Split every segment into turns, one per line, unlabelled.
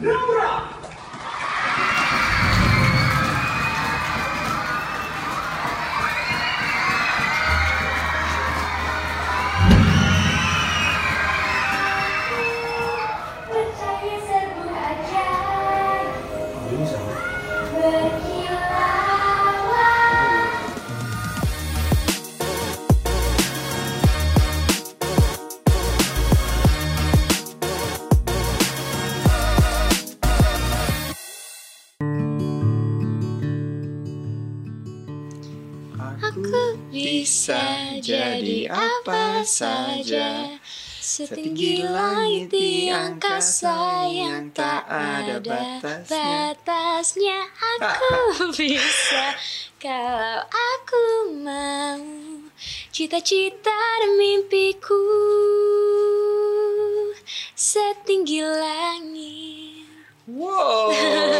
Nura! Saja
Setinggi langit di angkasa yang tak ada
batasnya.
batasnya Aku bisa kalau aku mau Cita-cita dan mimpiku Setinggi langit
Wow,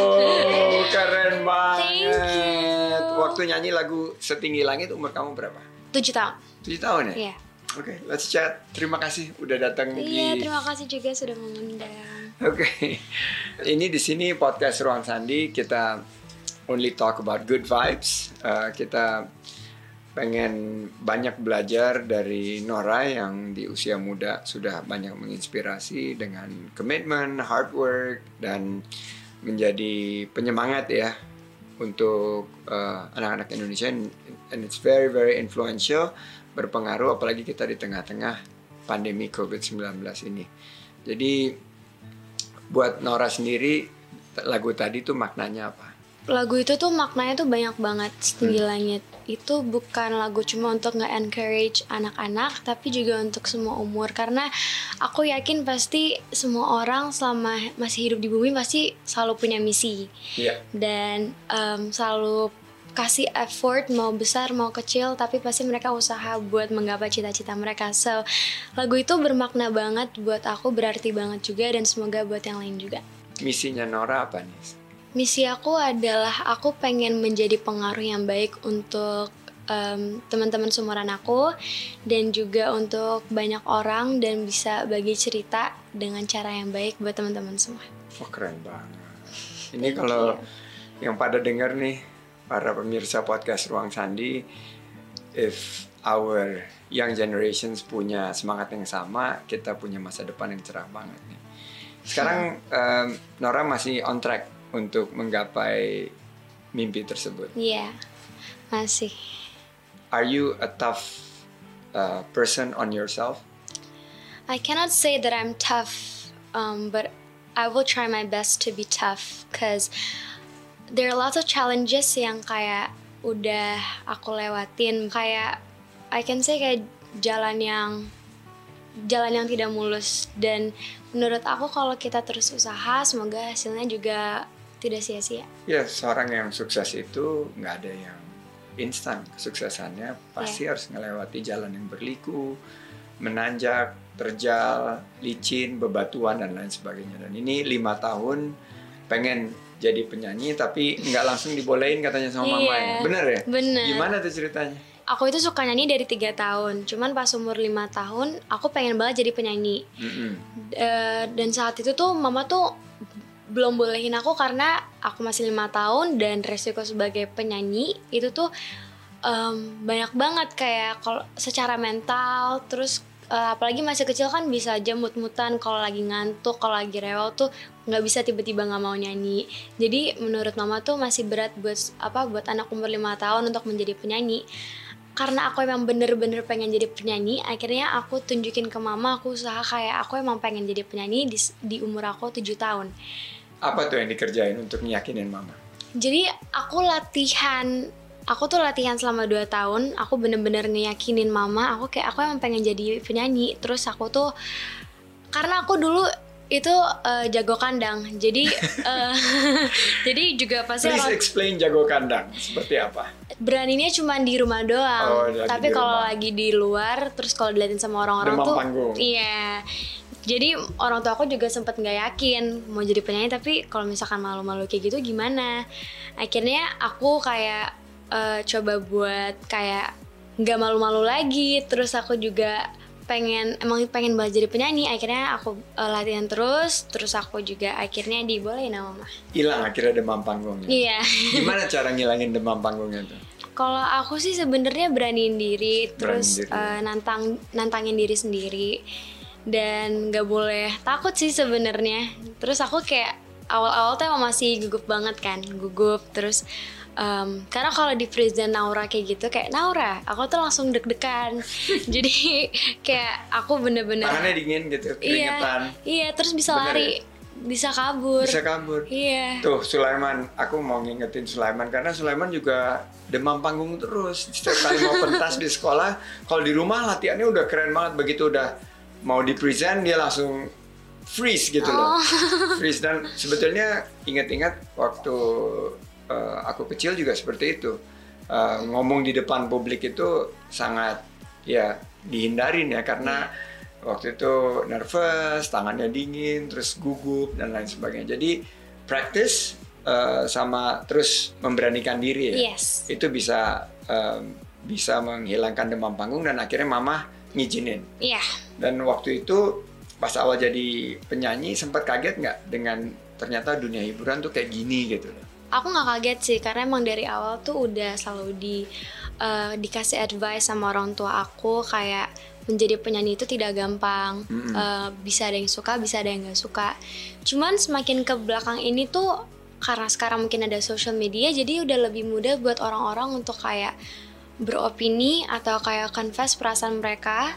keren banget.
Thank you.
Waktu nyanyi lagu Setinggi Langit umur kamu berapa?
Tujuh tahun
7 tahun ya?
Iya
Oke, let's chat. Terima kasih udah datang
Iya,
di
terima kasih juga sudah mengundang
Oke. Ini di sini podcast Ruang Sandi kita only talk about good vibes. Uh, kita pengen banyak belajar dari Nora yang di usia muda sudah banyak menginspirasi dengan komitmen, hard work dan menjadi penyemangat ya untuk uh, anak-anak Indonesia and and it's very very influential berpengaruh apalagi kita di tengah-tengah pandemi COVID-19 ini. Jadi buat Nora sendiri lagu tadi tuh maknanya apa?
lagu itu tuh maknanya tuh banyak banget setinggi
Hmm.
langit itu bukan lagu cuma untuk nge-encourage anak-anak tapi juga untuk semua umur karena aku yakin pasti semua orang selama masih hidup di bumi pasti selalu punya misi
Iya.
dan em, selalu kasih effort mau besar mau kecil tapi pasti mereka usaha buat menggapai cita-cita mereka so lagu itu bermakna banget buat aku berarti banget juga dan semoga buat yang lain juga
Misinya Nora apa nih?
Misi aku adalah aku pengen menjadi pengaruh yang baik untuk em, teman-teman seumuran aku dan juga untuk banyak orang dan bisa bagi cerita dengan cara yang baik buat teman-teman semua.
Oh keren banget. Ini kalau yang pada denger nih para pemirsa podcast Ruang Sandi, if our young generations punya semangat yang sama, kita punya masa depan yang cerah banget nih. Sekarang em, Nora masih on track untuk menggapai mimpi tersebut.
Iya, masih.
Are you a tough uh, person on yourself?
I cannot say that I'm tough, um, but I will try my best to be tough because there are lots of challenges yang kayak udah aku lewatin kayak I can say kayak jalan yang jalan yang tidak mulus dan menurut aku kalau kita terus usaha semoga hasilnya juga tidak sia-sia.
Ya, seorang yang sukses itu nggak ada yang instan. Kesuksesannya pasti harus melewati jalan yang berliku, menanjak, terjal, licin, bebatuan dan lain sebagainya. Dan ini lima tahun pengen jadi penyanyi tapi nggak langsung dibolehin katanya sama mama
Iya,
ya. Bener ya?
bener.
Gimana tuh ceritanya?
Aku itu suka nyanyi dari tiga tahun, cuman pas umur lima tahun aku pengen banget jadi penyanyi.
Mm-mm.
Eh, dan saat itu tuh mama tuh belum bolehin aku karena aku masih lima tahun dan resiko sebagai penyanyi itu tuh em, banyak banget kayak kalau secara mental terus eh, apalagi masih kecil kan bisa aja mut-mutan kalau lagi ngantuk kalau lagi rewel tuh nggak bisa tiba-tiba nggak mau nyanyi. Jadi menurut mama tuh masih berat buat apa buat anak umur lima tahun untuk menjadi penyanyi. Karena aku emang bener-bener pengen jadi penyanyi akhirnya aku tunjukin ke mama aku usaha kayak aku emang pengen jadi penyanyi di, di umur aku 7 tahun.
Apa tuh yang dikerjain untuk nyakinin mama?
jadi aku latihan aku tuh latihan selama 2 tahun aku bener-bener ngeyakinin mama aku kayak aku emang pengen jadi penyanyi terus aku tuh karena aku dulu itu eh, jago kandang jadi eh, jadi juga pasti
Please
orang
explain jago kandang seperti apa?
beraninya cuma di rumah doang.
Oh,
Tapi kalau lagi di luar, terus kalau diliatin sama orang-orang tuh,
panggung.
iya. Jadi orang tua aku juga sempet nggak yakin mau jadi penyanyi, tapi kalau misalkan malu-malu kayak gitu gimana? Akhirnya aku kayak eh, coba buat kayak nggak malu-malu lagi. Terus aku juga pengen emang pengen banget jadi penyanyi. Akhirnya aku uh, latihan terus. Terus aku juga akhirnya dibolehin sama mama.
Hilang akhirnya demam panggungnya?
Iya.
Gimana cara ngilangin demam panggungnya tuh?
Kalau aku sih sebenarnya beraniin diri terus
diri.
uh, nantang nantangin diri sendiri. Dan nggak boleh takut sih sebenarnya. Terus aku kayak awal-awal tuh emang masih gugup banget kan. Gugup terus um, karena kalau di present Naura kayak gitu kayak Naura aku tuh langsung deg-degan. Jadi kayak aku bener-bener
tangannya dingin gitu keringetan.
iya iya terus bisa
Bener
lari
ya?
bisa kabur.
Bisa kabur.
Iya.
Tuh Sulaiman aku mau ngingetin Sulaiman karena Sulaiman juga demam panggung terus. Setiap kali mau pentas di sekolah kalau di rumah latihannya udah keren banget. Begitu udah mau di present dia langsung freeze gitu loh.
Oh.
freeze dan sebetulnya ingat-ingat waktu uh, aku kecil juga seperti itu. Uh, ngomong di depan publik itu sangat ya dihindarin ya karena waktu itu nervous tangannya dingin terus gugup dan lain sebagainya. Jadi practice uh, sama terus memberanikan diri ya
yes.
itu bisa um, bisa menghilangkan demam panggung dan akhirnya mama ngizinin.
Iya.
Dan waktu itu pas awal jadi penyanyi sempat kaget nggak dengan ternyata dunia hiburan tuh kayak gini gitu. loh.
Aku nggak kaget sih karena emang dari awal tuh udah selalu di eh, dikasih advice sama orang tua aku kayak menjadi penyanyi itu tidak gampang.
Mm-mm.
Eh, bisa ada yang suka bisa ada yang nggak suka. Cuman semakin ke belakang ini tuh karena sekarang mungkin ada social media jadi udah lebih mudah buat orang-orang untuk kayak beropini atau kayak confess perasaan mereka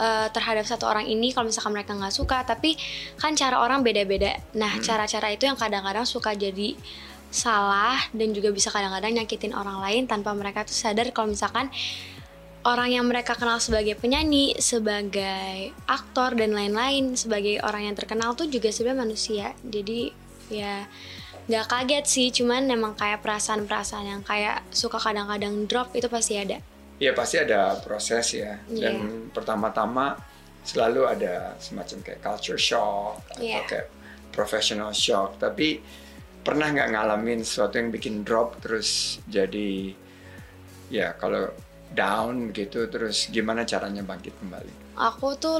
eh, terhadap satu orang ini kalau misalkan mereka nggak suka. Tapi kan cara orang beda-beda. Nah cara-cara itu yang kadang-kadang suka jadi salah dan juga bisa kadang-kadang nyakitin orang lain tanpa mereka tuh sadar kalau misalkan orang yang mereka kenal sebagai penyanyi, sebagai aktor dan lain-lain, sebagai orang yang terkenal tuh juga sebenarnya manusia. Jadi ya nggak kaget sih, cuman memang kayak perasaan-perasaan yang kayak suka kadang-kadang drop itu pasti ada.
Ya pasti ada proses ya dan
Iya.
pertama-tama selalu ada semacam kayak culture shock atau
Iya.
kayak professional shock tapi pernah nggak ngalamin sesuatu yang bikin drop terus jadi ya kalau down gitu terus gimana caranya bangkit kembali?
Aku tuh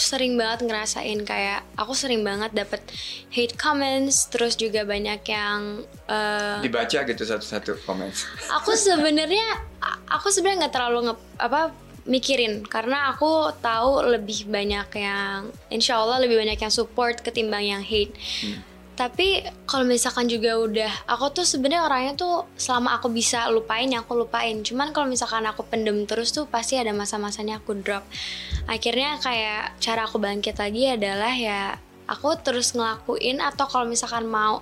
sering banget ngerasain kayak aku sering banget dapet hate comments, terus juga banyak yang eh,
Dibaca gitu satu-satu komen.
aku sebenarnya aku sebenarnya nggak terlalu nge, apa mikirin karena aku tahu lebih banyak yang insya Allah lebih banyak yang support ketimbang yang hate tapi kalau misalkan juga udah aku tuh sebenarnya orangnya tuh selama aku bisa lupain ya aku lupain. Cuman kalau misalkan aku pendem terus tuh pasti ada masa-masanya aku drop. Akhirnya kayak cara aku bangkit lagi adalah ya aku terus ngelakuin atau kalau misalkan mau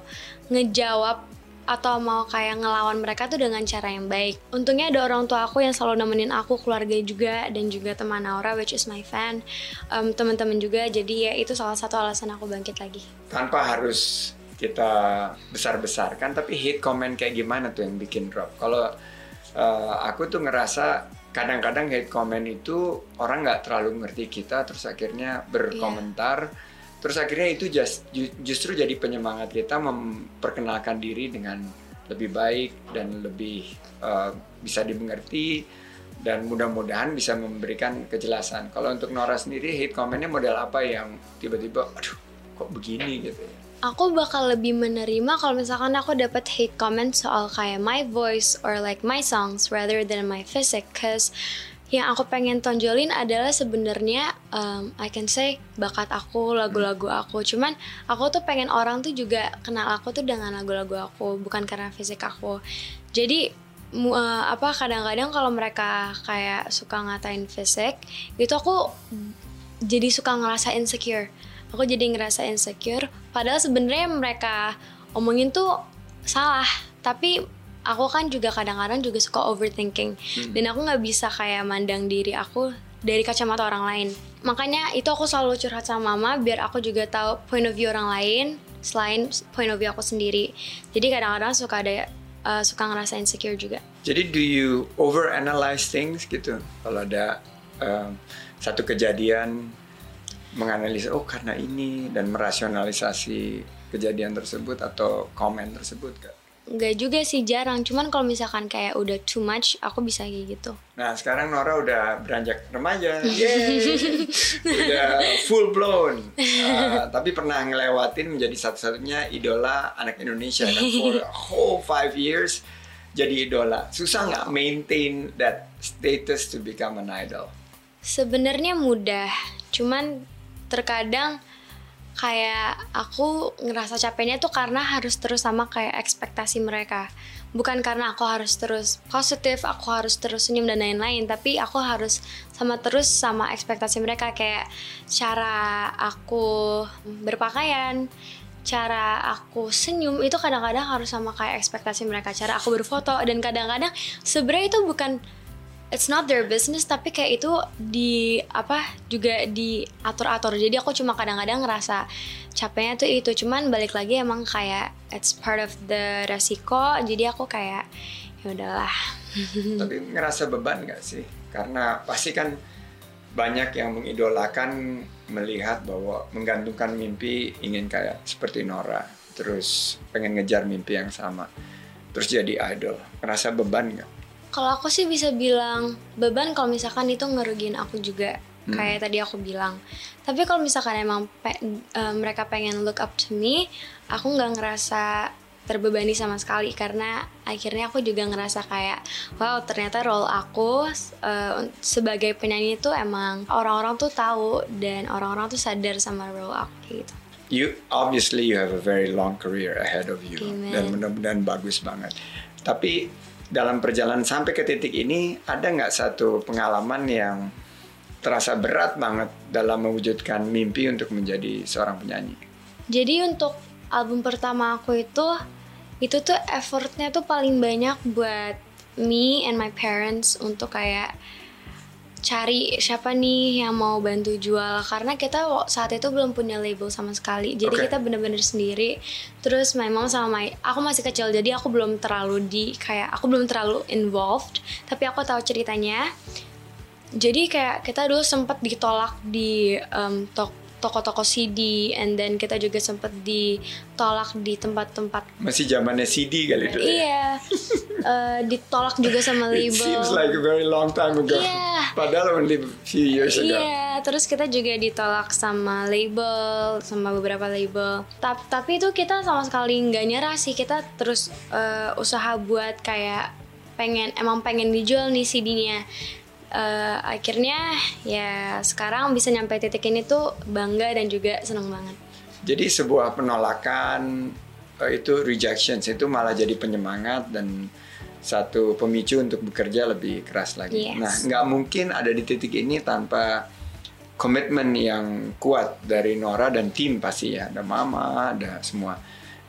ngejawab atau mau kayak ngelawan mereka tuh dengan cara yang baik. Untungnya ada orang tua aku yang selalu nemenin aku, keluarga juga dan juga teman Naura which is my fan, um, teman-teman juga. Jadi ya itu salah satu alasan aku bangkit lagi.
Tanpa harus kita besar-besarkan tapi hate comment kayak gimana tuh yang bikin drop? Kalau uh, aku tuh ngerasa kadang-kadang hate comment itu orang nggak terlalu ngerti kita terus akhirnya berkomentar terus akhirnya itu just- ju- justru jadi penyemangat kita memperkenalkan diri dengan lebih baik dan lebih uh, bisa dimengerti dan mudah-mudahan bisa memberikan kejelasan. Kalau untuk Nora sendiri hate commentnya model apa yang tiba-tiba aduh kok begini gitu ya.
Aku bakal lebih menerima kalau misalkan aku dapat hate comment soal kayak my voice or like my songs rather than my physique cause yang aku pengen tonjolin adalah sebenarnya um, I can say bakat aku, lagu-lagu aku. Cuman aku tuh pengen orang tuh juga kenal aku tuh dengan lagu-lagu aku, bukan karena fisik aku. Jadi uh, apa kadang-kadang kalau mereka kayak suka ngatain fisik, itu aku jadi suka ngerasa insecure. Aku jadi ngerasa insecure. Padahal sebenarnya mereka omongin tuh salah. Tapi aku kan juga kadang-kadang juga suka overthinking. Dan aku nggak bisa kayak mandang diri aku dari kacamata orang lain. Makanya itu aku selalu curhat sama mama biar aku juga tahu point of view orang lain selain point of view aku sendiri. Jadi kadang-kadang suka ada uh, suka ngerasa insecure juga.
Jadi do you overanalyze things gitu? Kalau ada um, satu kejadian menganalisa oh karena ini dan merasionalisasi kejadian tersebut atau komen tersebut Kak?
Nggak juga sih jarang cuman kalau misalkan kayak udah too much aku bisa kayak gitu
Nah sekarang Nora udah beranjak remaja, Yeay. udah full blown. Uh, tapi pernah ngelewatin menjadi satu-satunya idola anak Indonesia kan for a whole five years jadi idola. Susah nggak maintain that status to become an idol?
sebenarnya mudah cuman terkadang kayak aku ngerasa capeknya tuh karena harus terus sama kayak ekspektasi mereka. Bukan karena aku harus terus positif aku harus terus senyum dan lain-lain tapi aku harus sama terus sama ekspektasi mereka. Kayak cara aku berpakaian cara aku senyum itu kadang-kadang harus sama kayak ekspektasi mereka. Cara aku berfoto dan kadang-kadang sebenarnya itu bukan it's not their business tapi kayak itu di apa juga diatur-atur jadi aku cuma kadang-kadang ngerasa capeknya tuh itu cuman balik lagi emang kayak it's part of the resiko jadi aku kayak ya udahlah
Tapi ngerasa beban nggak sih? Karena pasti kan banyak yang mengidolakan melihat bahwa menggantungkan mimpi ingin kayak seperti Nora, terus pengen ngejar mimpi yang sama, terus jadi idol. Ngerasa beban nggak?
Kalau aku sih bisa bilang beban kalau misalkan itu ngerugiin aku juga
Hmm.
kayak tadi aku bilang tapi kalau misalkan emang pe- eh, mereka pengen look up to me aku nggak ngerasa terbebani sama sekali karena akhirnya aku juga ngerasa kayak wow ternyata role aku eh, sebagai penyanyi itu emang orang-orang tuh tahu dan orang-orang tuh sadar sama role aku gitu
You obviously you have a very long career ahead of you
Amen.
dan mudah-mudahan bagus banget. Tapi dalam perjalanan sampai ke titik ini ada nggak satu pengalaman yang terasa berat banget dalam mewujudkan mimpi untuk menjadi seorang penyanyi?
Jadi untuk album pertama aku itu itu tuh effortnya tuh paling banyak buat me and my parents untuk kayak cari siapa nih yang mau bantu jual. Karena kita saat itu belum punya label sama sekali. Jadi
Oke.
kita bener-bener sendiri. Terus my mom sama my aku masih kecil jadi aku belum terlalu di kayak aku belum terlalu involved. Tapi aku tahu ceritanya. Jadi kayak kita dulu sempat ditolak di em, tok- toko-toko CD and then kita juga sempat ditolak di tempat-tempat
Masih zamannya CD kali dulu ya?
iya Eh, ditolak juga sama
It
label
seems like a very long time ago.
Iya.
Padahal only a few years ago.
Iya, terus kita juga ditolak sama label, sama beberapa label. Ta- tapi itu kita sama sekali nggak nyerah sih. Kita terus eh, usaha buat kayak pengen, emang pengen dijual nih CD-nya. Eh, akhirnya ya sekarang bisa nyampe titik ini tuh bangga dan juga seneng banget.
Jadi sebuah penolakan eh, itu rejections itu malah jadi penyemangat dan satu pemicu untuk bekerja lebih keras lagi.
Yes.
Nah, nggak mungkin ada di titik ini tanpa komitmen yang kuat dari Nora dan tim pasti ya, ada Mama, ada semua.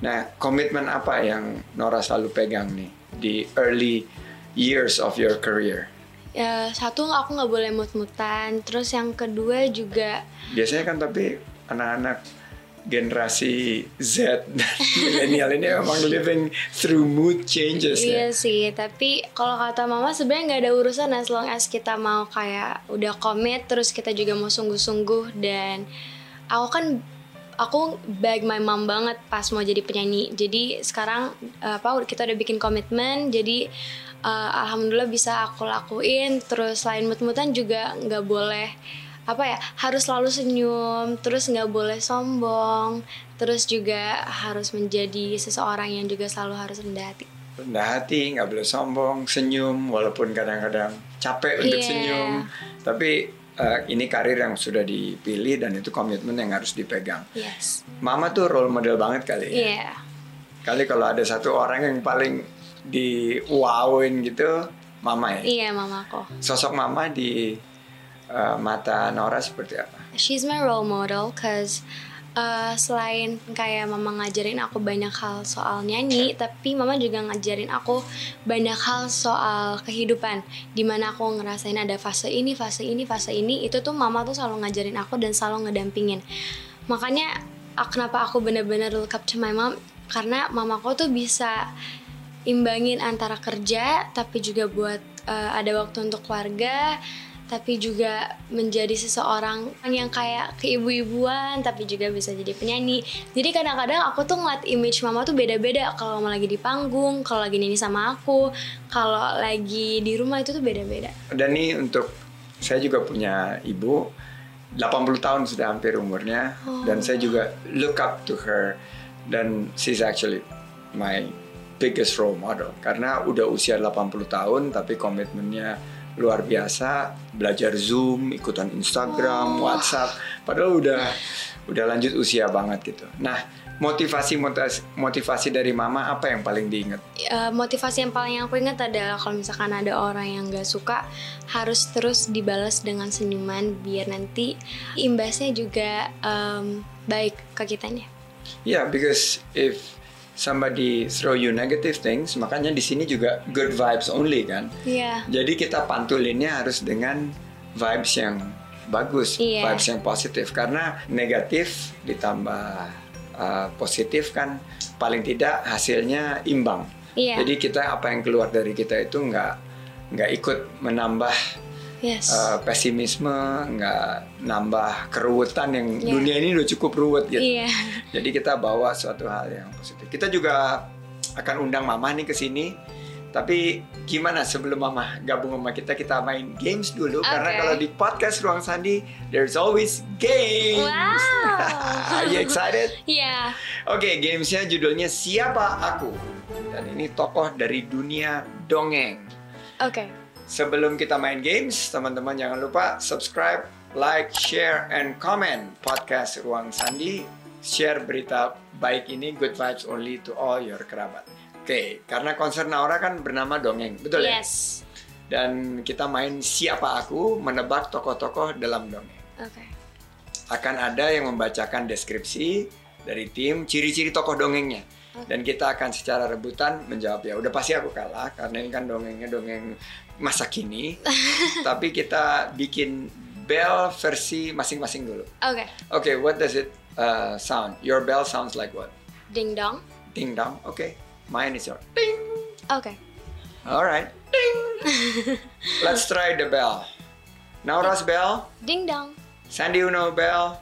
Nah, komitmen apa yang Nora selalu pegang nih di early years of your career?
Ya, satu aku nggak boleh mut-mutan. Terus yang kedua juga
Biasanya kan tapi anak-anak generasi Z dan milenial ini memang living through mood changes ya.
Iya sih, tapi kalau kata mama sebenarnya nggak ada urusan as long as kita mau kayak udah komit, terus kita juga mau sungguh-sungguh dan aku kan aku bag my mom banget pas mau jadi penyanyi. Jadi sekarang apa kita udah bikin komitmen, jadi eh, alhamdulillah bisa aku lakuin. Terus selain mut-mutan juga nggak boleh apa ya harus selalu senyum terus nggak boleh sombong terus juga harus menjadi seseorang yang juga selalu harus rendah hati
Rendah hati, nggak boleh sombong, senyum walaupun kadang-kadang capek untuk
Iya.
senyum. Tapi eh, ini karir yang sudah dipilih dan itu komitmen yang harus dipegang.
yes
Mama tuh role model banget kali ya.
iya
Kali kalau ada satu orang yang paling di wowin gitu, Mama ya.
iya mamaku
Sosok Mama di eh, mata Nora seperti apa?
she's my role model cause uh, selain kayak mama ngajarin aku banyak hal soal nyanyi tapi mama juga ngajarin aku banyak hal soal kehidupan. Di mana aku ngerasain ada fase ini fase ini fase ini itu tuh mama tuh selalu ngajarin aku dan selalu ngedampingin. Makanya ah, kenapa aku bener-bener look up to my mom? Karena mamaku tuh bisa imbangin antara kerja tapi juga buat uh, ada waktu untuk keluarga tapi juga menjadi seseorang yang kayak keibu-ibuan tapi juga bisa jadi penyanyi. Jadi kadang-kadang aku tuh ngeliat image mama tuh beda-beda. Kalau mama lagi di panggung kalau lagi nyanyi sama aku kalau lagi di rumah itu tuh beda-beda.
Dan nih untuk saya juga punya ibu 80 tahun sudah hampir umurnya dan saya juga look up to her. Dan she's actually my biggest role model. Karena udah usia 80 tahun tapi komitmennya luar biasa belajar Zoom ikutan Instagram WhatsApp. Padahal udah udah lanjut usia banget gitu. Nah motivasi motivasi, motivasi dari mama apa yang paling diingat?
Eh, motivasi yang paling aku ingat adalah kalau misalkan ada orang yang gak suka harus terus dibalas dengan senyuman biar nanti imbasnya juga em, baik ke kitanya.
Yeah, because if somebody throw you negative things, makanya di sini juga good vibes only kan.
Iya.
Jadi kita pantulinnya harus dengan vibes yang bagus,
Iya.
vibes yang positif. Karena negatif ditambah uh, positif kan paling tidak hasilnya imbang.
Iya.
Jadi kita apa yang keluar dari kita itu nggak nggak ikut menambah
Yes.
uh, pesimisme, nggak nambah keruwetan yang
Iya.
dunia ini udah cukup ruwet gitu.
Iya.
Jadi kita bawa suatu hal yang positif. Kita juga akan undang Mama nih ke sini. Tapi gimana sebelum Mama gabung sama kita kita main games dulu karena
Oke.
kalau di podcast Ruang Sandi there's always games.
Wow.
Are you excited?
Iya.
Oke, gamesnya judulnya Siapa Aku. Dan ini tokoh dari dunia dongeng.
Oke.
Sebelum kita main games, teman-teman jangan lupa subscribe, like, share, and comment podcast Ruang Sandi. Share berita baik ini, good vibes only to all your kerabat. Oke, karena konser Naura kan bernama Dongeng, betul ya?
Yes.
Dan kita main Siapa Aku, menebak tokoh-tokoh dalam dongeng.
Oke.
Akan ada yang membacakan deskripsi dari tim, ciri-ciri tokoh dongengnya. Dan kita akan secara rebutan menjawab ya. Udah pasti aku kalah karena ini kan dongengnya dongeng masa kini. Tapi kita bikin bell versi masing-masing dulu.
Oke.
Oke, what does it uh, sound? Your bell sounds like what?
Ding dong.
Ding dong. Oke. Mine is your ding.
Oke.
Alright. Ding. Let's try the bell. Naura's bell.
Ding dong.
Sandy Uno bell.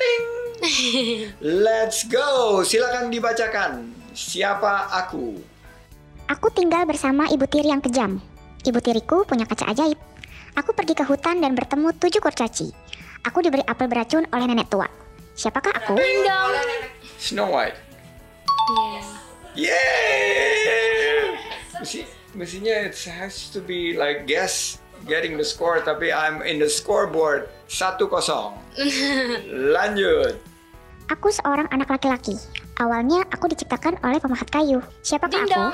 Ding. Let's go. Silakan dibacakan. Siapa aku?
Aku tinggal bersama ibu tiri yang kejam. Ibu tiriku punya kaca ajaib. Aku pergi ke hutan dan bertemu tujuh kurcaci. Aku diberi apel beracun oleh nenek tua. Siapakah aku?
Ding dong.
Snow White.
Iya.
Yeay! Mesti, mestinya it has to be like guess getting the score tapi I'm in the scoreboard 1-0. Lanjut.
Aku seorang anak laki-laki. Awalnya aku diciptakan oleh pemahat kayu. Siapakah
Ding
aku?
dong.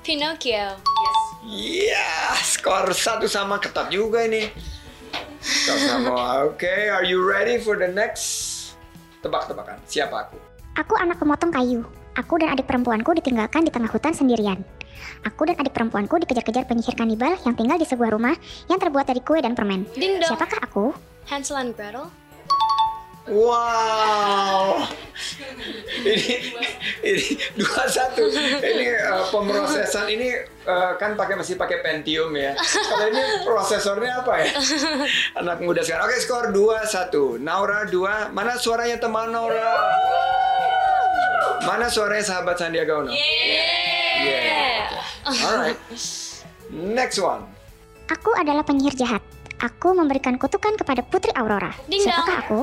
Pinocchio.
Iya, skor satu sama ketat juga ini. Skor sama. Oke, are you ready for the next tebak-tebakan? Siapa aku?
Aku anak pemotong kayu. Aku dan adik perempuanku ditinggalkan di tengah hutan sendirian. Aku dan adik perempuanku dikejar-kejar penyihir kanibal yang tinggal di sebuah rumah yang terbuat dari kue dan permen.
Ding dong.
Siapakah aku?
Hansel and Gretel.
Wow, ini ini dua satu. Ini uh, pemrosesan ini uh, kan pakai masih pakai Pentium ya. Kalau ini prosesornya apa ya? Anak muda sekarang. Oke, skor dua satu. Naura dua. Mana suaranya teman Naura? Mana suaranya sahabat Sandiaga Uno? Yeah. Alright. Next one.
Aku adalah penyihir jahat. Aku memberikan kutukan kepada Putri Aurora.
Ding
Siapakah aku?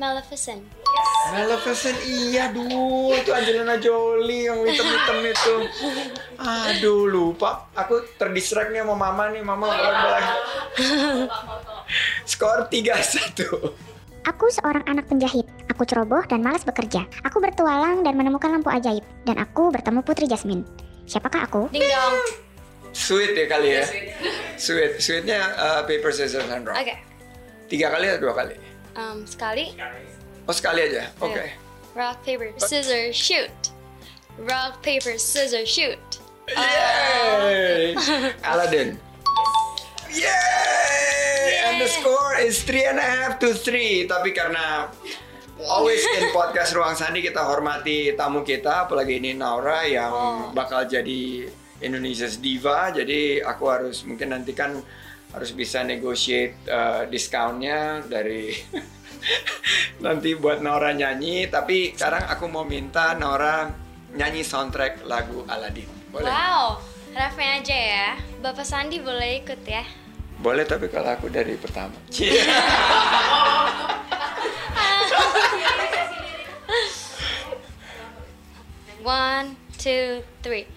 Maleficent.
Maleficent iya duh itu Angelina Jolie yang hitam-hitam itu aduh lupa aku terdistract nih sama mama nih mama bolak-balik skor 3-1
Aku seorang anak penjahit. Aku ceroboh dan malas bekerja. Aku bertualang dan menemukan lampu ajaib. Dan aku bertemu Putri Jasmine. Siapakah aku?
Ding dong.
sweet ya kali ya sweet sweetnya uh, paper scissors and rock
Oke.
tiga kali atau dua kali
Um, sekali.
oh sekali aja oke
Ayo. Rock, paper, scissors, shoot. Rock, paper, scissors, shoot.
Yay! Aladdin. Yay! And the score is three and a half to three. Tapi karena always in podcast Ruang Sandi kita hormati tamu kita, apalagi ini Naura yang bakal jadi Indonesia's diva. Jadi aku harus mungkin nanti kan harus bisa negotiate uh, diskonnya dari nanti buat Nora nyanyi. Tapi sekarang aku mau minta Nora nyanyi soundtrack lagu Aladdin. Boleh?
Wow, refnya aja ya. Bapak Sandi boleh ikut ya.
Boleh tapi kalau aku dari pertama.
One, two, three.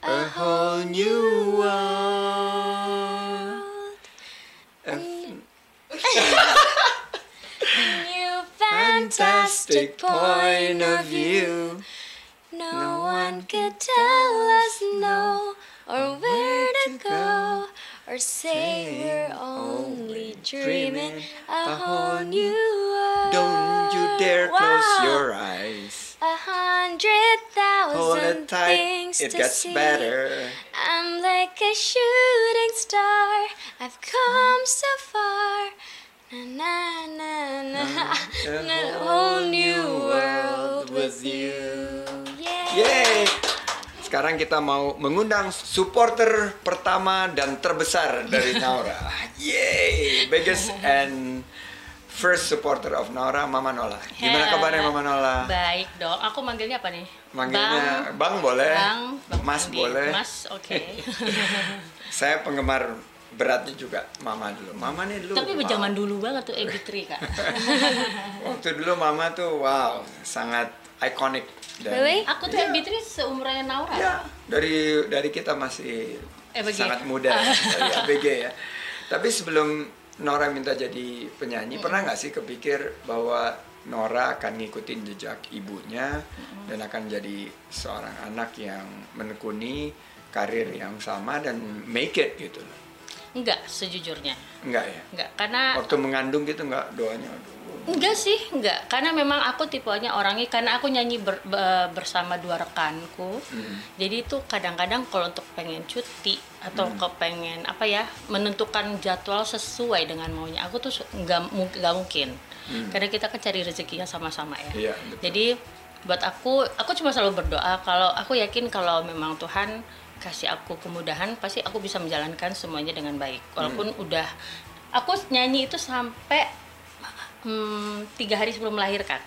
A whole new world.
New fantastic point of view. No one could tell us no, or where to go, or say oh, we're only dreaming a whole new world.
Don't you dare close your eyes.
A hundred thousand things
it
to
gets
see.
better.
I'm like a shooting star. I've come so far. Na na na na.
A
whole new world with you. Yeah.
Yeay! Sekarang kita mau mengundang supporter pertama dan terbesar dari Naura. Yeay! Biggest and first supporter of Naura, Mama Nola. Gimana
Ya.
kabarnya Mama Nola?
Baik dong. Aku manggilnya apa nih?
Manggilnya Bang, boleh,
Bang, Bang
Mas
Sandi.
boleh.
Mas, oke.
Saya penggemar beratnya juga Mama dulu. Mama nih dulu.
Tapi
wow.
zaman dulu banget tuh Ebitri kak.
Waktu dulu Mama tuh wow, sangat ikonik. Dan,
Really?
Aku tuh Ebitri seumurannya Naura.
Ya, dari dari kita masih
ABG.
sangat muda dari ABG ya. Tapi sebelum Nora minta jadi penyanyi, pernah nggak sih kepikir bahwa Nora akan ngikutin jejak ibunya dan akan jadi seorang anak yang menekuni karir yang sama dan make it gitu loh.
Enggak, sejujurnya.
Enggak ya?
Enggak, karena
Waktu mengandung gitu enggak doanya aduh.
enggak sih, enggak. Karena memang aku tipenya orangnya karena aku nyanyi ber- be- bersama dua rekanku.
Hmm.
Jadi itu kadang-kadang kalau untuk pengen cuti atau
Hmm.
kepengen apa ya, menentukan jadwal sesuai dengan maunya. Aku tuh mu- enggak mungkin. Karena kita kan cari rezekinya sama-sama ya.
Hmm. Iya, betul.
Jadi buat aku, aku cuma selalu berdoa kalau aku yakin kalau memang Tuhan kasih aku kemudahan, pasti aku bisa menjalankan semuanya dengan baik. Walaupun
Hmm.
udah, aku nyanyi itu sampai hmm, tiga hari sebelum melahirkan.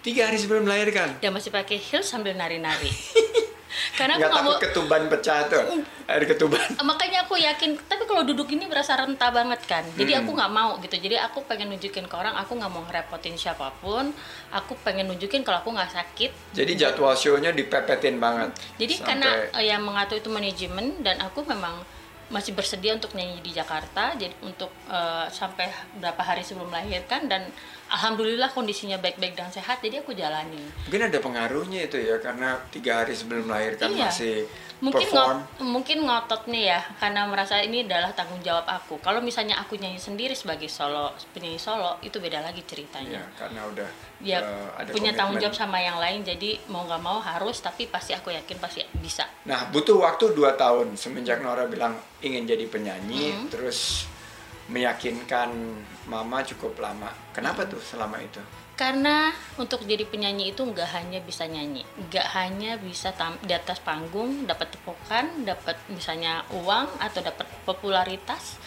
Tiga hari sebelum melahirkan.
Dia masih pakai heels sambil nari-nari. Karena aku
Nggak takut
mau,
ketuban pecah tuh. Air ketuban.
makanya aku yakin. Tapi kalau duduk ini berasa rentah banget kan. Jadi aku nggak mau gitu. Jadi aku pengen nunjukin ke orang, aku nggak mau ngerepotin siapa pun. Aku pengen nunjukin kalau aku nggak sakit.
Jadi jadwal show-nya dipepetin banget.
Jadi
Sampai-
karena eh, yang mengatur itu manajemen dan aku memang masih bersedia untuk nyanyi di Jakarta jadi untuk eh, sampai berapa hari sebelum melahirkan dan alhamdulillah kondisinya baik-baik dan sehat jadi aku jalani
Mungkin ada pengaruhnya itu ya karena tiga hari sebelum melahirkan
Iya.
masih
mungkin
perform.
ngot, mungkin ngotot nih ya karena merasa ini adalah tanggung jawab aku kalau misalnya aku nyanyi sendiri sebagai solo penyanyi solo itu beda lagi
Ya,
ceritanya
karena udah
dia
eh, ada
punya tanggung
komitmen.
jawab sama yang lain jadi mau nggak mau harus tapi pasti aku yakin pasti bisa
Nah, butuh waktu 2 tahun semenjak Nora bilang ingin jadi penyanyi,
Mm-hmm.
terus meyakinkan mama cukup lama. Kenapa tuh selama itu?
Karena untuk jadi penyanyi itu nggak hanya bisa nyanyi, nggak hanya bisa tam- di atas panggung dapat tepukan, dapat misalnya uang atau dapat popularitas,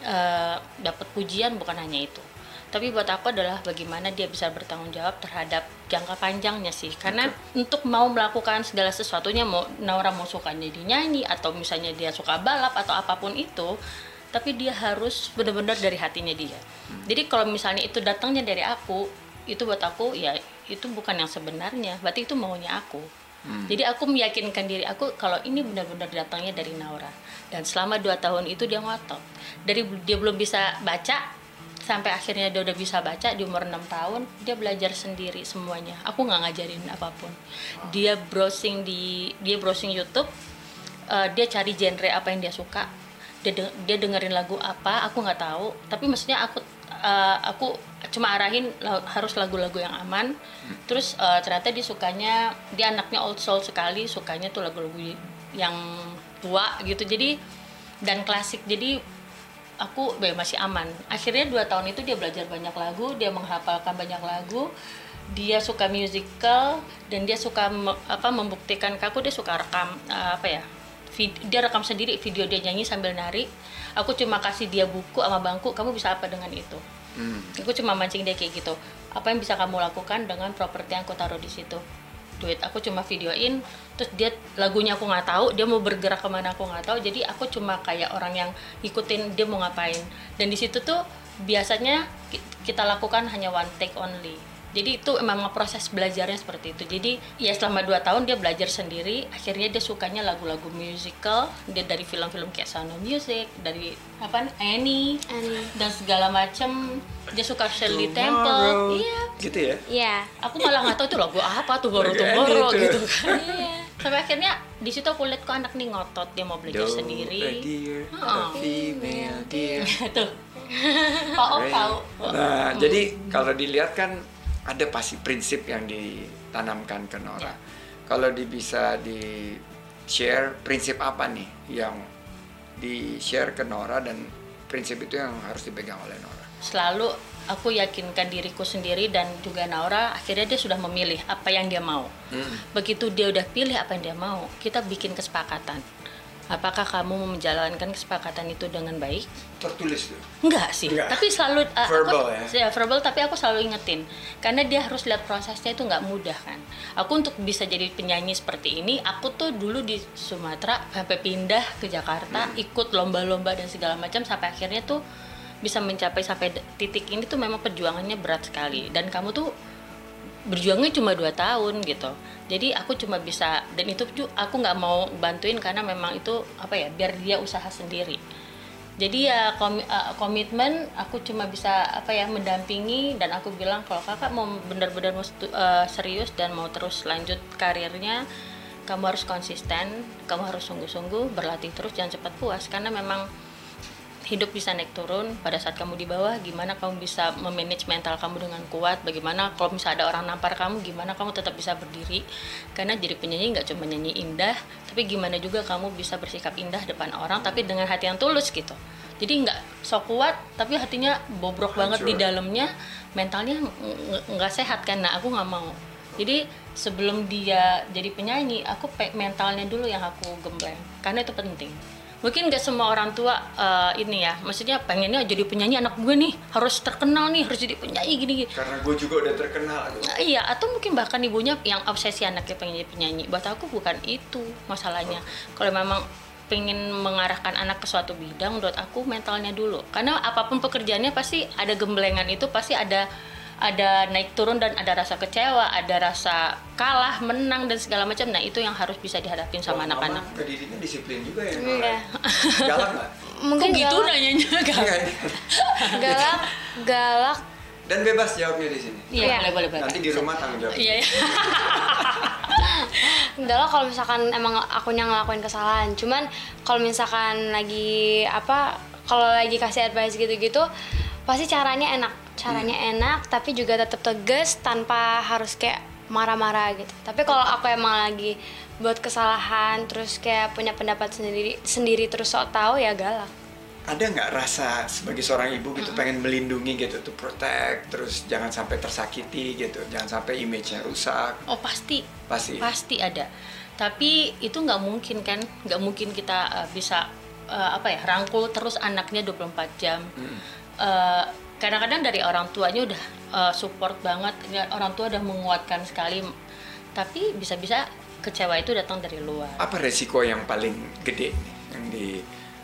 eh, dapat pujian bukan hanya itu. Tapi buat aku adalah bagaimana dia bisa bertanggung jawab terhadap jangka panjangnya sih. Karena untuk mau melakukan segala sesuatunya, mau Naura mau suka jadi nyanyi atau misalnya dia suka balap atau apa pun itu, tapi dia harus benar-benar dari hatinya dia. Jadi kalau misalnya itu datangnya dari aku, itu buat aku ya itu bukan yang sebenarnya, berarti itu maunya aku. Jadi aku meyakinkan diri aku kalau ini benar-benar datangnya dari Naura. Dan selama dua tahun itu dia ngotot. Dari dia belum bisa baca sampai akhirnya dia udah bisa baca di umur 6 tahun dia belajar sendiri semuanya aku nggak ngajarin apa pun dia browsing di dia browsing YouTube eh, dia cari genre apa yang dia suka dia de- dia dengerin lagu apa aku nggak tahu. Tapi maksudnya aku eh, aku cuma arahin la- harus lagu-lagu yang aman. Terus eh, ternyata dia sukanya dia anaknya old soul sekali sukanya tuh lagu-lagu yang tua gitu. Jadi dan klasik. Jadi aku ya masih aman. Akhirnya dua tahun itu dia belajar banyak lagu dia menghafalkan banyak lagu. Dia suka musical dan dia suka me- apa membuktikan ke aku dia suka rekam eh, apa ya vid- dia rekam sendiri video dia nyanyi sambil nari. Aku cuma kasih dia buku sama bangku kamu bisa apa dengan itu?
Hmm.
aku cuma mancing dia kayak gitu. Apa yang bisa kamu lakukan dengan properti yang aku taruh di situ? Duit. Aku cuma videoin terus dia lagunya aku nggak tahu dia mau bergerak ke mana aku nggak tahu. Jadi aku cuma kayak orang yang ngikutin dia mau ngapain. Dan di situ tuh biasanya ki- kita lakukan hanya one take only jadi itu emang proses belajarnya seperti itu jadi ya selama dua tahun dia belajar sendiri akhirnya dia sukanya lagu-lagu musical dia dari film-film kayak Sound of Music dari apa Annie
Annie.
dan segala macem dia suka Shirley. Temple iya
Gitu ya.
Iya.
aku malah nggak tahu itu lagu apa tuh baru
Annie tuh.
gitu kan iya sampai akhirnya di situ aku lihat kok anak nih ngotot dia mau belajar
Do,
sendiri
dear,
Oh.
female dear.
tuh Pak
Right.
tahu
Nah, jadi kalau dilihat kan ada pasti prinsip yang ditanamkan ke Nora.
Ya.
Kalau di bisa di share prinsip apa nih yang di share ke Nora dan prinsip itu yang harus dipegang oleh Nora.
selalu aku yakinkan diriku sendiri dan juga Naura akhirnya dia sudah memilih apa yang dia mau
Hmm.
begitu dia udah pilih apa yang dia mau kita bikin kesepakatan apakah kamu mau menjalankan kesepakatan itu dengan baik
Tertulis tuh.
Enggak sih,
Enggak.
tapi selalu uh,
Verbal
aku,
ya?
verbal tapi aku selalu ingetin karena dia harus lihat prosesnya itu nggak mudah kan. Aku untuk bisa jadi penyanyi seperti ini, aku tuh dulu di Sumatera sampai pindah ke Jakarta,
Hmm.
ikut lomba-lomba dan segala macam sampai akhirnya tuh bisa mencapai sampai titik ini tuh memang perjuangannya berat sekali dan kamu tuh berjuangnya cuma dua tahun gitu. Jadi aku cuma bisa dan itu aku nggak mau bantuin karena memang itu apa ya biar dia usaha sendiri. Jadi ya eh, komitmen aku cuma bisa apa ya mendampingi dan aku bilang kalau kakak mau benar-benar eh, serius dan mau terus lanjut karirnya kamu harus konsisten kamu harus sungguh-sungguh berlatih terus jangan cepat puas. Karena memang hidup bisa naik turun pada saat kamu di bawah gimana kamu bisa memanage mental kamu dengan kuat? Bagaimana kalau misalnya ada orang nampar kamu gimana kamu tetap bisa berdiri? Karena jadi penyanyi nggak cuma nyanyi indah tapi gimana juga kamu bisa bersikap indah depan orang tapi dengan hati yang tulus gitu. Jadi nggak sok kuat tapi hatinya bobrok banget di
Hancur.
dalamnya mentalnya ng- ng- nggak sehat kan? Nah aku nggak mau. Jadi sebelum dia jadi penyanyi aku mentalnya dulu yang aku gembleng karena itu penting mungkin nggak semua orang tua eh, ini ya maksudnya pengennya jadi penyanyi anak gue nih harus terkenal nih harus jadi penyanyi gini gini.
Karena gue juga udah terkenal.
Nah, iya atau mungkin bahkan ibunya yang obsesi anaknya pengen jadi penyanyi. Buat aku bukan itu masalahnya. Kalau memang pengen mengarahkan anak ke suatu bidang menurut aku mentalnya dulu. Karena apa pun pekerjaannya pasti ada gemblengan itu pasti ada ada naik turun dan ada rasa kecewa ada rasa kalah menang dan segala macam nah itu yang harus bisa dihadapin sama anak-anak
Ngedidiknya disiplin juga ya.
Iya.
Galak nggak?
Mungkin
Kok gitu
galak,
nanyanya kan
Enggak.
galak, galak.
Dan bebas jawabnya di sini.
iya
Iya.
boleh boleh boleh
Nanti di rumah tanggung jawab.
iya iya
Galak kalau misalkan emang akunya ngelakuin kesalahan. Cuman kalau misalkan lagi apa, kalau lagi kasih advice gitu-gitu, pasti caranya enak. Caranya enak, tapi juga tetap tegas tanpa harus kayak marah-marah gitu. Tapi kalau aku emang lagi buat kesalahan, terus kayak punya pendapat sendiri sendiri terus sok tahu ya galak.
Ada nggak rasa sebagai seorang ibu gitu pengen melindungi gitu, to protect, terus jangan sampai tersakiti gitu, jangan sampai image-nya rusak.
oh pasti
Pasti.
pasti ada tapi itu nggak mungkin kan nggak mungkin kita uh, bisa uh, apa ya rangkul terus anaknya 24 jam Uh, kadang-kadang dari orang tuanya udah uh, support banget orang tua udah menguatkan sekali tapi bisa-bisa kecewa itu datang dari luar
Apa resiko yang paling gede nih yang di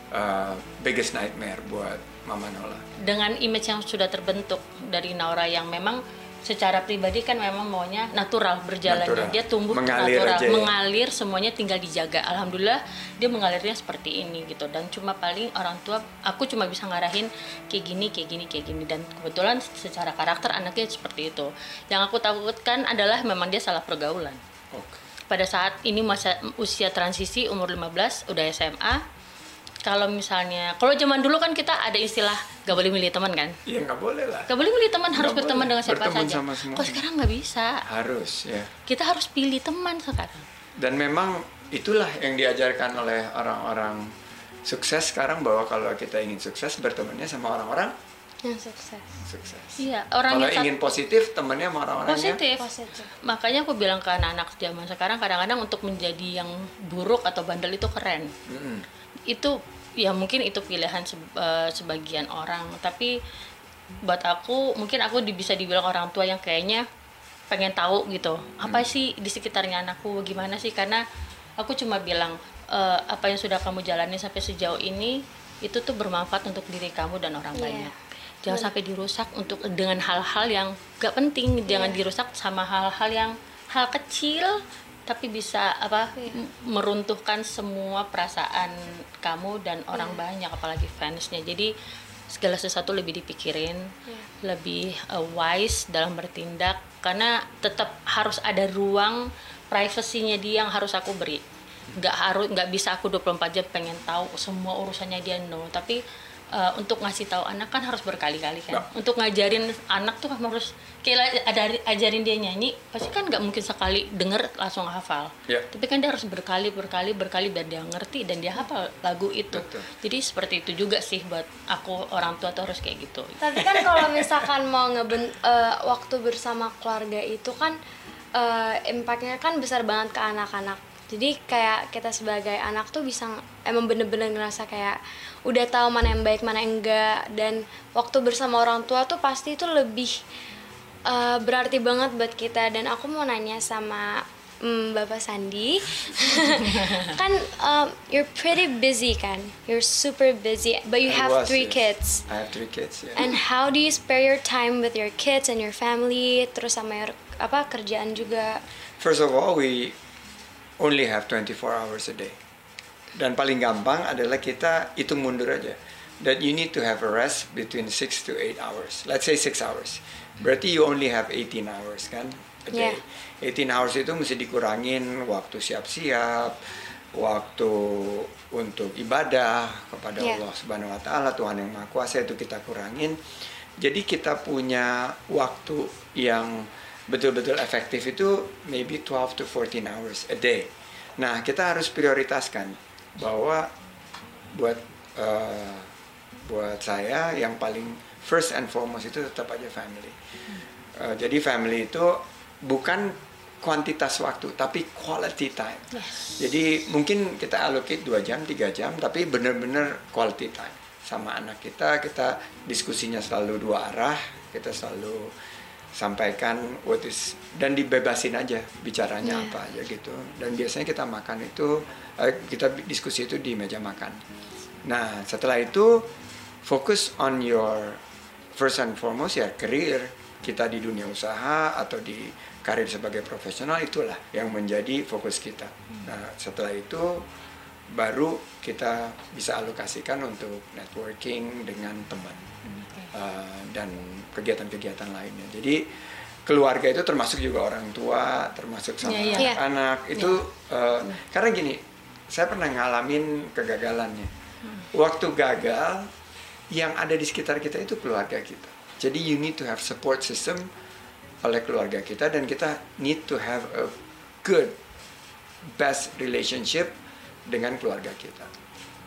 uh, biggest nightmare buat Mama Nola?
dengan image yang sudah terbentuk dari Naura yang memang secara pribadi kan memang maunya natural berjalannya
Natural.
dia tumbuh
Mengalir
natural
aja ya.
mengalir semuanya tinggal dijaga alhamdulillah dia mengalirnya seperti ini gitu dan cuma paling orang tua aku cuma bisa ngarahin kayak gini kayak gini kayak gini dan kebetulan secara karakter anaknya seperti itu yang aku takutkan adalah memang dia salah pergaulan
Oke.
pada saat ini masa usia transisi umur 15 udah SMA kalau misalnya kalau zaman dulu kan kita ada istilah gak boleh milih teman kan
Iya nggak boleh lah.
Gak boleh milih teman, harus
Nggak
berteman
boleh.
dengan siapa
Berteman
saja.
sama semua.
Kok sekarang nggak bisa?
Harus ya.
Kita harus pilih teman sekarang.
Dan memang itulah yang diajarkan oleh orang-orang sukses sekarang bahwa kalau kita ingin sukses bertemannya sama orang-orang
yang sukses
sukses.
Iya,
Kalau
orang yang
ingin positif, temennya sama orang-orangnya.
positif.
positif
Makanya aku bilang ke anak-anak zaman sekarang kadang-kadang untuk menjadi yang buruk atau bandel itu keren.
Mm-mm.
Itu ya mungkin itu pilihan se- eh, sebagian orang, tapi buat aku mungkin aku bisa dibilang orang tua yang kayaknya pengen tahu gitu. Apa sih di sekitarnya anakku gimana sih karena aku cuma bilang eh, apa yang sudah kamu jalani sampai sejauh ini itu tuh bermanfaat untuk diri kamu dan orang
Iya.
banyak. Jangan sampai dirusak untuk dengan hal-hal yang gak penting, jangan
Iya.
dirusak sama hal-hal yang hal kecil tapi bisa apa m- meruntuhkan semua perasaan kamu dan orang
Iya.
banyak apalagi fansnya. Jadi segala sesuatu lebih dipikirin,
Iya.
lebih uh, wise dalam bertindak karena tetap harus ada ruang privasinya dia yang harus aku beri nggak harus nggak bisa aku 24 jam pengen tahu semua urusannya dia no tapi uh, untuk ngasih tahu anak kan harus berkali-kali kan
Ya.
untuk ngajarin anak tuh kan harus kayak ada ajarin dia nyanyi pasti kan nggak mungkin sekali denger langsung hafal
Ya.
tapi kan dia harus berkali berkali berkali biar dia ngerti dan dia hafal lagu itu
Betul.
jadi seperti itu juga sih buat aku orang tua tuh harus kayak gitu
tapi kan kalau misalkan mau ngeben eh, waktu bersama keluarga itu kan eh, impactnya kan besar banget ke anak-anak jadi kayak kita sebagai anak tuh bisa ng- emang bener-bener ngerasa kayak udah tahu mana yang baik mana yang enggak dan waktu bersama orang tua tuh pasti itu lebih eh, berarti banget buat kita dan aku mau nanya sama mm, Bapak Sandi kan um, you're pretty busy kan you're super busy but you
I
have
was,
three
yes.
kids
I have three kids. Yeah.
And how do you spare your time with your kids and your family, terus sama your, apa kerjaan juga?
First of all, we only have 24 hours a day. Dan paling gampang adalah kita hitung mundur aja. That you need to have a rest between 6 to 8 hours. Let's say 6 hours. Berarti you only have 18 hours kan a day. 18 hours itu mesti dikurangin waktu siap-siap, waktu untuk ibadah kepada
Yeah.
Allah Subhanahu wa taala, Tuhan yang Maha Kuasa itu kita kurangin. Jadi kita punya waktu yang betul-betul efektif itu maybe 12 to 14 hours a day. Nah, kita harus prioritaskan bahwa buat eh, buat saya yang paling first and foremost itu tetap aja family. Eh, jadi family itu bukan kuantitas waktu tapi quality time. Jadi mungkin kita allocate 2 jam, 3 jam tapi benar-benar quality time sama anak kita kita diskusinya selalu dua arah, kita selalu sampaikan what is dan dibebasin aja bicaranya
Iya.
apa aja gitu. Dan biasanya kita makan itu eh, kita diskusi itu di meja makan. Nah, setelah itu fokus on your first and foremost ya career kita di dunia usaha atau di karir sebagai profesional itulah yang menjadi fokus kita. Nah, setelah itu baru kita bisa alokasikan untuk networking dengan teman uh, dan kegiatan-kegiatan lainnya. Jadi keluarga itu termasuk juga orang tua, termasuk sama
Iya,
iya.
anak-anak itu uh, karena gini, saya pernah ngalamin kegagalannya.
Hmm.
Waktu gagal, yang ada di sekitar kita itu keluarga kita. Jadi you need to have support system oleh keluarga kita dan kita need to have a good best relationship dengan keluarga kita.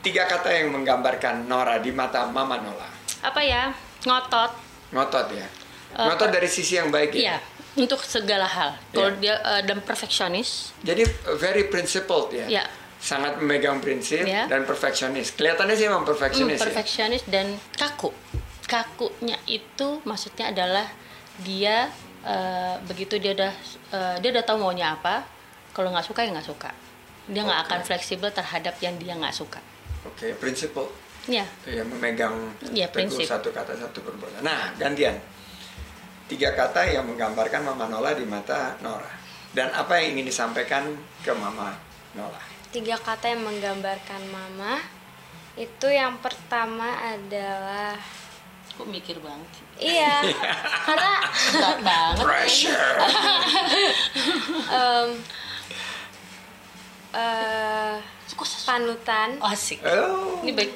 Tiga kata yang menggambarkan Nora di mata Mama Nola.
apa ya ngotot
Ngotot ya.
Eh,
Ngotot dari sisi yang baik ya.
Iya, untuk segala hal. Kalau
Iya.
dia eh, dan perfeksionis,
Jadi uh, very principled ya.
Iya.
Sangat memegang prinsip
Iya.
dan perfeksionis. Kelihatannya sih memang perfeksionis ya.
perfeksionis dan kaku. Kakunya itu maksudnya adalah dia eh, begitu dia udah eh, dia udah tahu maunya apa. Kalau nggak suka ya nggak suka. Dia nggak
Oke.
akan fleksibel terhadap yang dia nggak suka.
Oke, principled.
Ya,
Ya memegang
Iya,
teguh
prinsip.
satu kata satu perbuatan. Nah, gantian. Tiga kata yang menggambarkan Mama Nola di mata Nora. Dan apa yang ingin disampaikan ke Mama Nola?
Tiga kata yang menggambarkan mama itu yang pertama adalah
kok mikir banget. sih?
iya karena
Berat banget.
Pressure.
em, eh,
Kok sesu-
panutan
Oh, asik.
oh.
Ini baik.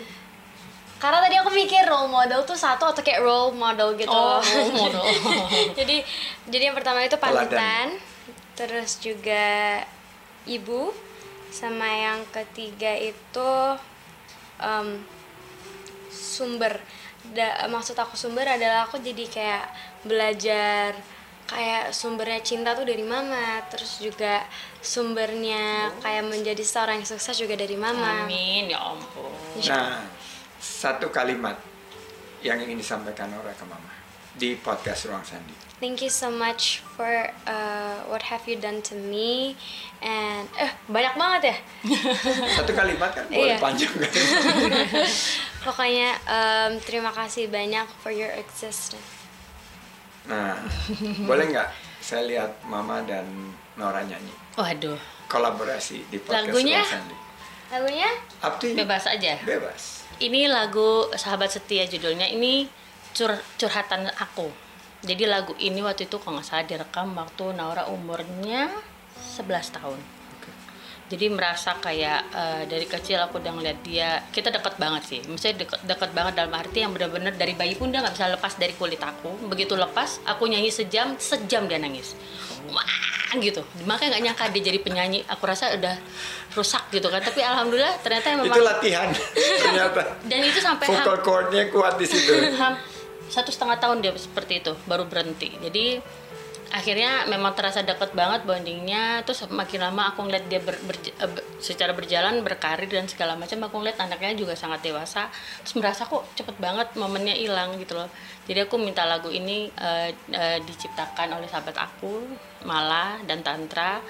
Karena tadi aku mikir role model tuh satu atau kayak role model gitu
Oh, role model.
jadi jadi yang pertama itu panutan terus juga ibu sama yang ketiga itu em, sumber da- maksud aku sumber adalah aku jadi kayak belajar kayak sumbernya cinta tuh dari mama terus juga sumbernya kayak menjadi seorang yang sukses juga dari mama
Amin ya ampun.
Nah, satu kalimat yang ingin disampaikan Nora ke Mama di podcast Ruang Sandi.
thank you so much for uh, what have you done to me and eh banyak banget ya
Satu kalimat kan boleh
Iya.
panjang kan?
pokoknya um, terima kasih banyak for your existence
Nah, boleh nggak saya lihat Mama dan Nora nyanyi
Waduh,
kolaborasi di podcast
Lagunya?
Ruang Sandi?
lagunya
Up to you.
bebas aja.
Bebas.
Ini lagu Sahabat Setia judulnya. Ini cur curhatan aku. Jadi lagu ini waktu itu kalau nggak salah direkam waktu Naura umurnya 11 tahun. Jadi merasa kayak eh, dari kecil aku udah ngeliat dia, kita dekat banget sih. Maksudnya deket, deket banget dalam arti yang benar-benar dari bayi pun dia nggak bisa lepas dari kulit aku. Begitu lepas, aku nyanyi sejam, sejam dia nangis. Wah gitu. Makanya nggak nyangka dia jadi penyanyi. Aku rasa udah rusak gitu kan. Tapi alhamdulillah ternyata memang
Itu latihan ternyata.
dan itu sampai
Vocal chordnya kuat di situ.
satu setengah tahun dia seperti itu baru berhenti jadi akhirnya memang terasa deket banget bondingnya terus makin lama aku ngeliat dia ber- berj- eh, ber- secara berjalan berkarir dan segala macam aku ngeliat anaknya juga sangat dewasa terus merasa kok cepet banget momennya hilang gitu loh. Jadi aku minta lagu ini eh, eh, diciptakan oleh sahabat aku Mala dan Tantra.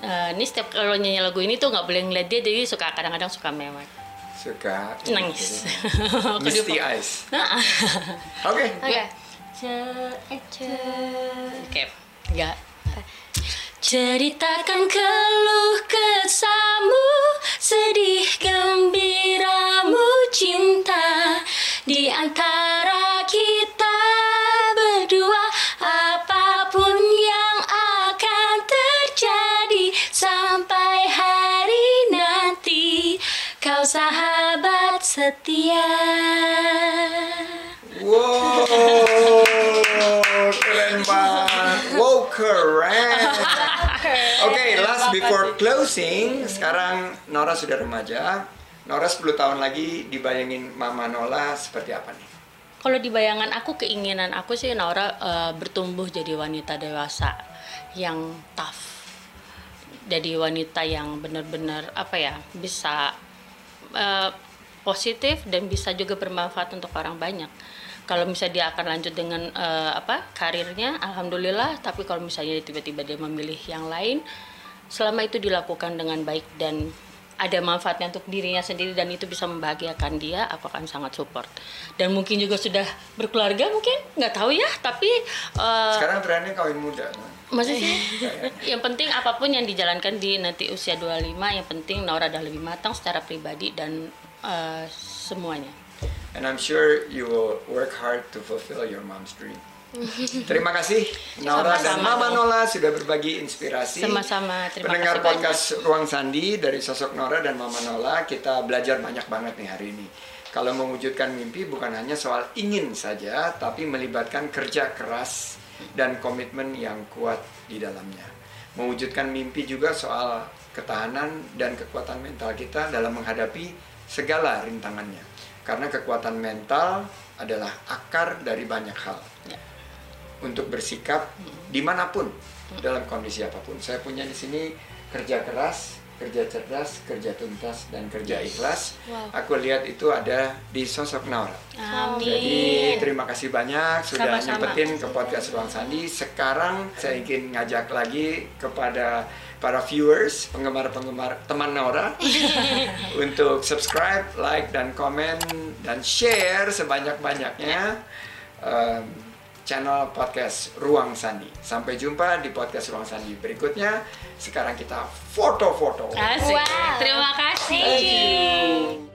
Eh, ini setiap kalau nyanyi lagu ini tuh nggak boleh ngeliat dia jadi suka kadang-kadang suka mewek.
Suka
nangis.
Misty Eyes. Oke.
Oke.
Ceritakan keluh kesahmu, sedih gembiramu cinta di antara kita berdua apa pun yang akan terjadi sampai hari nanti kau sahabat setia.
Wow, Keren. Oke, last before closing, sekarang Nora sudah remaja. Nora 10 tahun lagi dibayangin Mama Nola seperti apa nih?
Kalau di bayangan aku, keinginan aku sih Naura eh, bertumbuh jadi wanita dewasa yang tough. Jadi wanita yang benar-benar apa ya bisa eh, positif dan bisa juga bermanfaat untuk orang banyak. Kalau misalnya dia akan lanjut dengan eh, apa karirnya, alhamdulillah. Tapi kalau misalnya tiba-tiba dia memilih yang lain, selama itu dilakukan dengan baik dan ada manfaatnya untuk dirinya sendiri dan itu bisa membahagiakan dia, aku akan sangat support. Dan mungkin juga sudah berkeluarga mungkin, nggak tahu ya. Tapi eh,
Sekarang trennya kawin muda. kan?
maksudnya yang penting apa pun yang dijalankan di nanti usia 25, yang penting Naura udah lebih matang secara pribadi dan eh, semuanya.
And I'm sure you will work hard to fulfill your mom's dream. Terima kasih Nora dan Mama. Nola sudah berbagi inspirasi.
Sama-sama, terima
Pendengar
kasih
podcast Ruang Sandi dari sosok Nora dan Mama Nola, kita belajar banyak banget nih hari ini. Kalau mewujudkan mimpi bukan hanya soal ingin saja, tapi melibatkan kerja keras dan komitmen yang kuat di dalamnya. Mewujudkan mimpi juga soal ketahanan dan kekuatan mental kita dalam menghadapi segala rintangannya. Karena kekuatan mental adalah akar dari banyak hal
Ya.
untuk bersikap di mana pun dalam kondisi apa pun. Saya punya di sini kerja keras, kerja cerdas, kerja tuntas, dan kerja ikhlas.
Wow.
Aku lihat itu ada di sosok Naura.
Amin.
Jadi terima kasih banyak sudah
Sama-sama.
nyempetin ke podcast Ruang Sandi. Sekarang saya ingin ngajak lagi kepada para viewers, penggemar-penggemar teman Naura untuk subscribe, like, dan komen dan share sebanyak-banyaknya um, channel podcast Ruang Sandi. Sampai jumpa di podcast Ruang Sandi berikutnya. Sekarang kita foto-foto.
Wow.
Terima kasih.
Thank you.